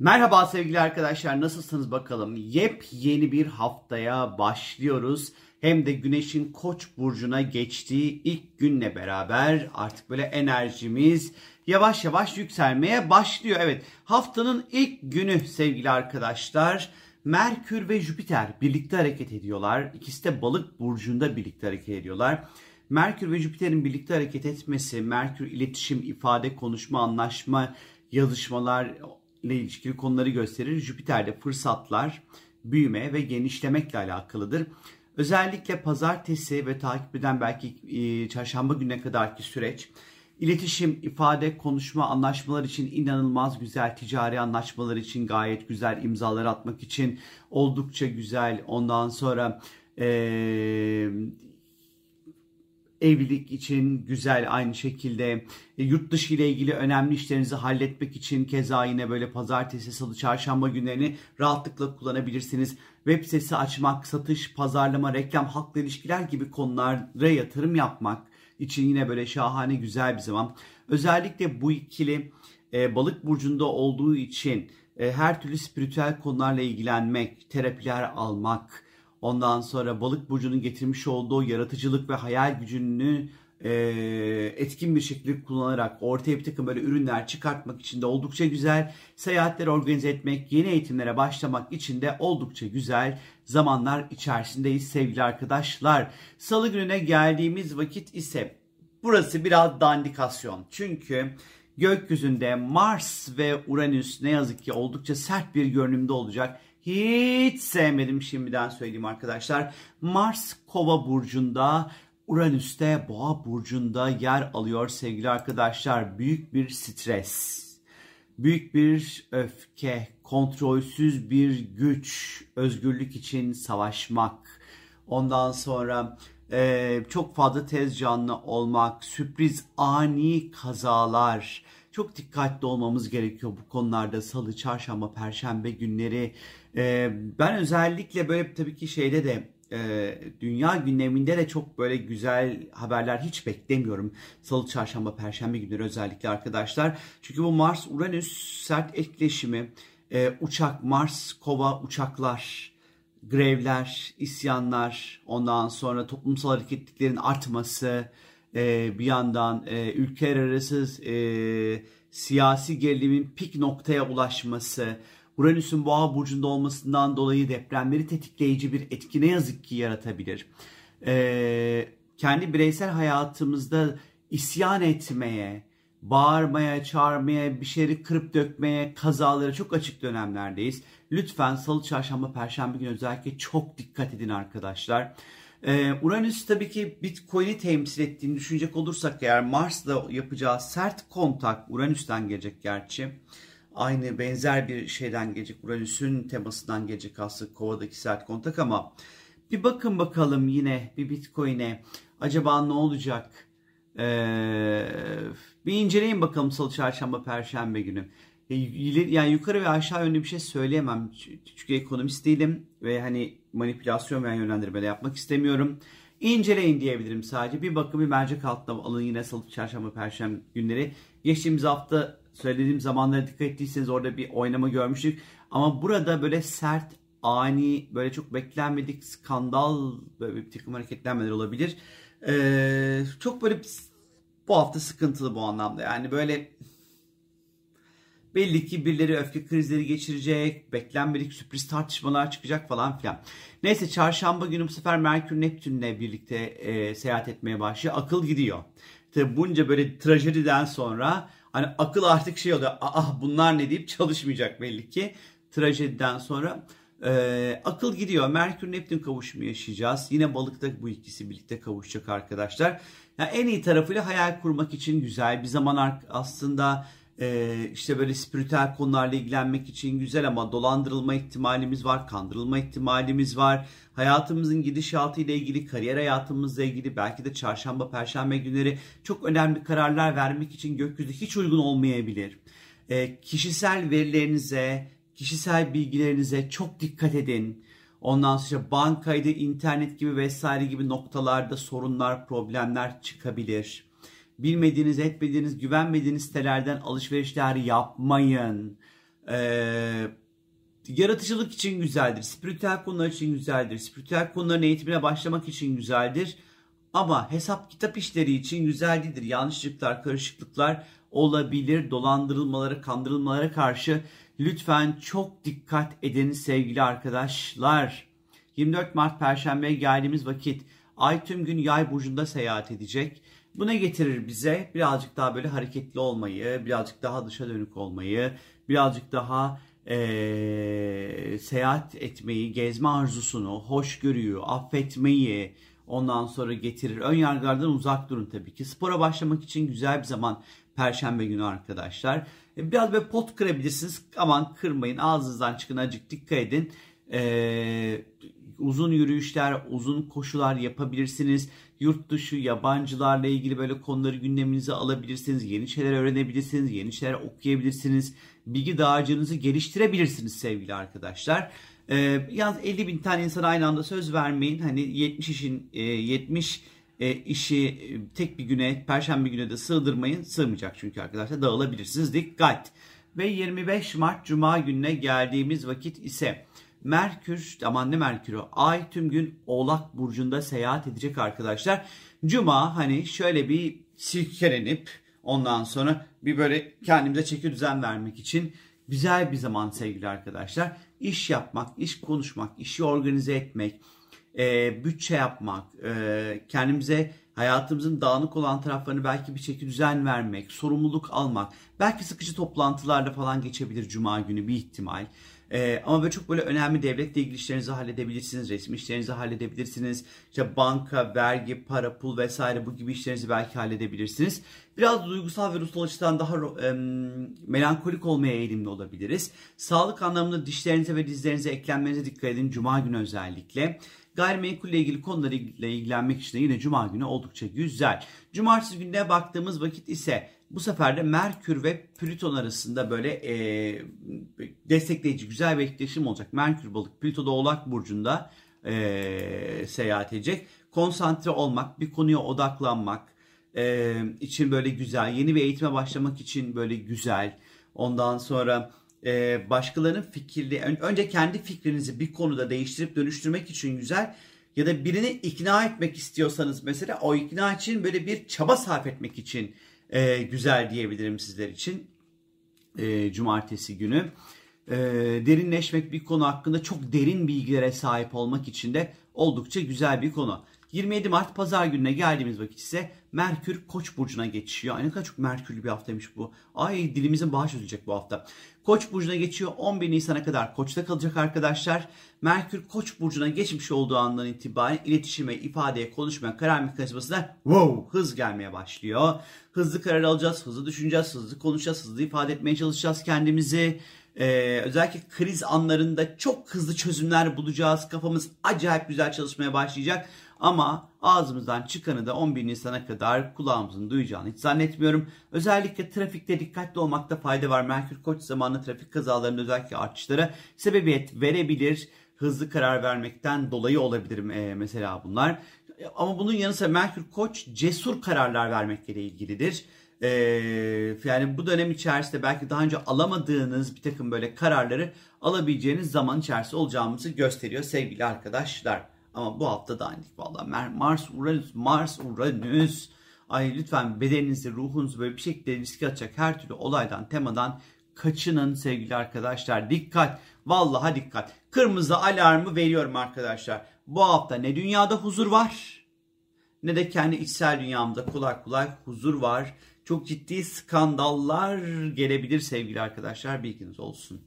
Merhaba sevgili arkadaşlar nasılsınız bakalım? Yepyeni bir haftaya başlıyoruz. Hem de Güneş'in Koç burcuna geçtiği ilk günle beraber artık böyle enerjimiz yavaş yavaş yükselmeye başlıyor. Evet, haftanın ilk günü sevgili arkadaşlar. Merkür ve Jüpiter birlikte hareket ediyorlar. İkisi de Balık burcunda birlikte hareket ediyorlar. Merkür ve Jüpiter'in birlikte hareket etmesi, Merkür iletişim, ifade, konuşma, anlaşma, yazışmalar ile ilişkili konuları gösterir. Jüpiter'de fırsatlar, büyüme ve genişlemekle alakalıdır. Özellikle pazartesi ve takip eden belki e, çarşamba gününe kadarki süreç iletişim, ifade, konuşma, anlaşmalar için inanılmaz güzel, ticari anlaşmalar için gayet güzel, imzalar atmak için oldukça güzel. Ondan sonra e, evlilik için güzel aynı şekilde e, yurt dışı ile ilgili önemli işlerinizi halletmek için keza yine böyle pazartesi, salı, çarşamba günlerini rahatlıkla kullanabilirsiniz. Web sitesi açmak, satış, pazarlama, reklam, halkla ilişkiler gibi konulara yatırım yapmak için yine böyle şahane güzel bir zaman. Özellikle bu ikili e, balık burcunda olduğu için e, her türlü spiritüel konularla ilgilenmek, terapiler almak, Ondan sonra balık burcunun getirmiş olduğu yaratıcılık ve hayal gücünü e, etkin bir şekilde kullanarak ortaya bir takım böyle ürünler çıkartmak için de oldukça güzel. Seyahatleri organize etmek, yeni eğitimlere başlamak için de oldukça güzel zamanlar içerisindeyiz sevgili arkadaşlar. Salı gününe geldiğimiz vakit ise burası biraz dandikasyon. Çünkü gökyüzünde Mars ve Uranüs ne yazık ki oldukça sert bir görünümde olacak hiç sevmedim şimdiden söyleyeyim arkadaşlar. Mars Kova burcunda, Uranüs'te Boğa burcunda yer alıyor sevgili arkadaşlar. Büyük bir stres, büyük bir öfke, kontrolsüz bir güç, özgürlük için savaşmak. Ondan sonra e, çok fazla tez canlı olmak, sürpriz ani kazalar, çok dikkatli olmamız gerekiyor bu konularda salı, çarşamba, perşembe günleri. Ee, ben özellikle böyle tabii ki şeyde de e, dünya gündeminde de çok böyle güzel haberler hiç beklemiyorum. Salı, çarşamba, perşembe günleri özellikle arkadaşlar. Çünkü bu Mars-Uranüs sert etkileşimi, e, uçak, Mars, kova, uçaklar, grevler, isyanlar, ondan sonra toplumsal hareketliklerin artması, e, bir yandan ülkeler arası siyasi gerilimin pik noktaya ulaşması, Uranüs'ün boğa burcunda olmasından dolayı depremleri tetikleyici bir etki ne yazık ki yaratabilir. E, kendi bireysel hayatımızda isyan etmeye, bağırmaya, çağırmaya, bir şeyleri kırıp dökmeye, kazalara çok açık dönemlerdeyiz. Lütfen salı, çarşamba, perşembe günü özellikle çok dikkat edin arkadaşlar. Ee, Uranüs tabii ki Bitcoin'i temsil ettiğini düşünecek olursak eğer Mars'la yapacağı sert kontak Uranüs'ten gelecek gerçi. Aynı benzer bir şeyden gelecek Uranüs'ün temasından gelecek aslında kovadaki sert kontak ama bir bakın bakalım yine bir Bitcoin'e acaba ne olacak? Ee, bir inceleyin bakalım salı, çarşamba, perşembe günü. Yani yukarı ve aşağı yönlü bir şey söyleyemem. Çünkü ekonomist değilim ve hani manipülasyon veya yönlendirme yapmak istemiyorum. İnceleyin diyebilirim sadece. Bir bakın bir mercek altına alın yine salı, çarşamba, perşembe günleri. Geçtiğimiz hafta söylediğim zamanlara dikkat ettiyseniz orada bir oynama görmüştük. Ama burada böyle sert, ani, böyle çok beklenmedik skandal böyle bir takım hareketlenmeler olabilir. Ee, çok böyle bu hafta sıkıntılı bu anlamda. Yani böyle Belli ki birileri öfke krizleri geçirecek, beklenmedik sürpriz tartışmalar çıkacak falan filan. Neyse çarşamba günü bu sefer Merkür Neptün'le birlikte e, seyahat etmeye başlıyor. Akıl gidiyor. Tabi bunca böyle trajediden sonra hani akıl artık şey oluyor. Ah bunlar ne deyip çalışmayacak belli ki. Trajediden sonra e, akıl gidiyor. Merkür Neptün kavuşumu yaşayacağız. Yine balıkta bu ikisi birlikte kavuşacak arkadaşlar. Yani en iyi tarafıyla hayal kurmak için güzel bir zaman aslında ee, işte böyle spiritüel konularla ilgilenmek için güzel ama dolandırılma ihtimalimiz var, kandırılma ihtimalimiz var. Hayatımızın gidişatı ile ilgili, kariyer hayatımızla ilgili belki de çarşamba, perşembe günleri çok önemli kararlar vermek için gökyüzü hiç uygun olmayabilir. Ee, kişisel verilerinize, kişisel bilgilerinize çok dikkat edin. Ondan sonra bankaydı, internet gibi vesaire gibi noktalarda sorunlar, problemler çıkabilir bilmediğiniz, etmediğiniz, güvenmediğiniz sitelerden alışverişler yapmayın. Ee, yaratıcılık için güzeldir. Spiritüel konular için güzeldir. Spiritüel konuların eğitimine başlamak için güzeldir. Ama hesap kitap işleri için güzel değildir. Yanlışlıklar, karışıklıklar olabilir. Dolandırılmalara, kandırılmalara karşı lütfen çok dikkat edin sevgili arkadaşlar. 24 Mart Perşembe geldiğimiz vakit Ay tüm gün yay burcunda seyahat edecek. Bu ne getirir bize? Birazcık daha böyle hareketli olmayı, birazcık daha dışa dönük olmayı, birazcık daha ee, seyahat etmeyi, gezme arzusunu, hoşgörüyü, affetmeyi ondan sonra getirir. Ön yargılardan uzak durun tabii ki. Spora başlamak için güzel bir zaman Perşembe günü arkadaşlar. E, biraz böyle pot kırabilirsiniz. Aman kırmayın ağzınızdan çıkın acık dikkat edin. Ee, uzun yürüyüşler, uzun koşular yapabilirsiniz. Yurt dışı yabancılarla ilgili böyle konuları gündeminize alabilirsiniz. Yeni şeyler öğrenebilirsiniz, yeni şeyler okuyabilirsiniz. Bilgi dağarcığınızı geliştirebilirsiniz sevgili arkadaşlar. Ee, yalnız 50 bin tane insana aynı anda söz vermeyin. Hani 70 işin e, 70 e, işi e, tek bir güne, perşembe güne de sığdırmayın. Sığmayacak çünkü arkadaşlar dağılabilirsiniz. Dikkat! Ve 25 Mart Cuma gününe geldiğimiz vakit ise Merkür, aman ne Merkür'ü, Ay tüm gün Oğlak Burcu'nda seyahat edecek arkadaşlar. Cuma hani şöyle bir silkelenip ondan sonra bir böyle kendimize çeki düzen vermek için güzel bir zaman sevgili arkadaşlar. İş yapmak, iş konuşmak, işi organize etmek, e, bütçe yapmak, e, kendimize hayatımızın dağınık olan taraflarını belki bir çeki düzen vermek, sorumluluk almak, belki sıkıcı toplantılarda falan geçebilir cuma günü bir ihtimal. Ee, ama böyle çok böyle önemli devletle ilgili işlerinizi halledebilirsiniz, resmi işlerinizi halledebilirsiniz. İşte banka, vergi, para, pul vesaire bu gibi işlerinizi belki halledebilirsiniz. Biraz duygusal ve ruhsal açıdan daha e, melankolik olmaya eğilimli olabiliriz. Sağlık anlamında dişlerinize ve dizlerinize eklenmenize dikkat edin Cuma günü özellikle. Gayrimenkulle ilgili konularla ilgilenmek için de yine Cuma günü oldukça güzel. Cumartesi gününe baktığımız vakit ise bu sefer de Merkür ve Plüton arasında böyle e, destekleyici güzel bir etkileşim olacak. Merkür balık Plüto da Oğlak Burcu'nda e, seyahat edecek. Konsantre olmak, bir konuya odaklanmak e, için böyle güzel. Yeni bir eğitime başlamak için böyle güzel. Ondan sonra e, başkalarının fikirli, önce kendi fikrinizi bir konuda değiştirip dönüştürmek için güzel ya da birini ikna etmek istiyorsanız mesela o ikna için böyle bir çaba sarf etmek için e, güzel diyebilirim sizler için. E, cumartesi günü. E, derinleşmek bir konu hakkında çok derin bilgilere sahip olmak için de oldukça güzel bir konu. 27 Mart pazar gününe geldiğimiz vakit ise Merkür Koç burcuna geçiyor. Ay ne kadar çok Merkürlü bir haftaymış bu. Ay dilimizin bağı çözülecek bu hafta. Koç burcuna geçiyor. 11 Nisan'a kadar Koç'ta kalacak arkadaşlar. Merkür Koç burcuna geçmiş olduğu andan itibaren iletişime, ifadeye, konuşmaya, karar mekanizmasına wow, hız gelmeye başlıyor. Hızlı karar alacağız, hızlı düşüneceğiz, hızlı konuşacağız, hızlı ifade etmeye çalışacağız kendimizi. Ee, özellikle kriz anlarında çok hızlı çözümler bulacağız. Kafamız acayip güzel çalışmaya başlayacak. Ama ağzımızdan çıkanı da 11 Nisan'a kadar kulağımızın duyacağını hiç zannetmiyorum. Özellikle trafikte dikkatli olmakta fayda var. Merkür Koç zamanlı trafik kazalarının özellikle artışlara sebebiyet verebilir. Hızlı karar vermekten dolayı olabilir e, mesela bunlar. Ama bunun yanı sıra Merkür Koç cesur kararlar vermekle ilgilidir. Ee, yani bu dönem içerisinde belki daha önce alamadığınız bir takım böyle kararları alabileceğiniz zaman içerisinde olacağımızı gösteriyor sevgili arkadaşlar. Ama bu hafta da aynı. Valla Mars Uranüs Mars Uranüs. Ay lütfen bedeninizi ruhunuzu böyle bir şekilde riske atacak her türlü olaydan temadan kaçının sevgili arkadaşlar. Dikkat! Vallaha dikkat! Kırmızı alarmı veriyorum arkadaşlar. Bu hafta ne dünyada huzur var ne de kendi içsel dünyamda kolay kolay huzur var. Çok ciddi skandallar gelebilir sevgili arkadaşlar bilginiz olsun.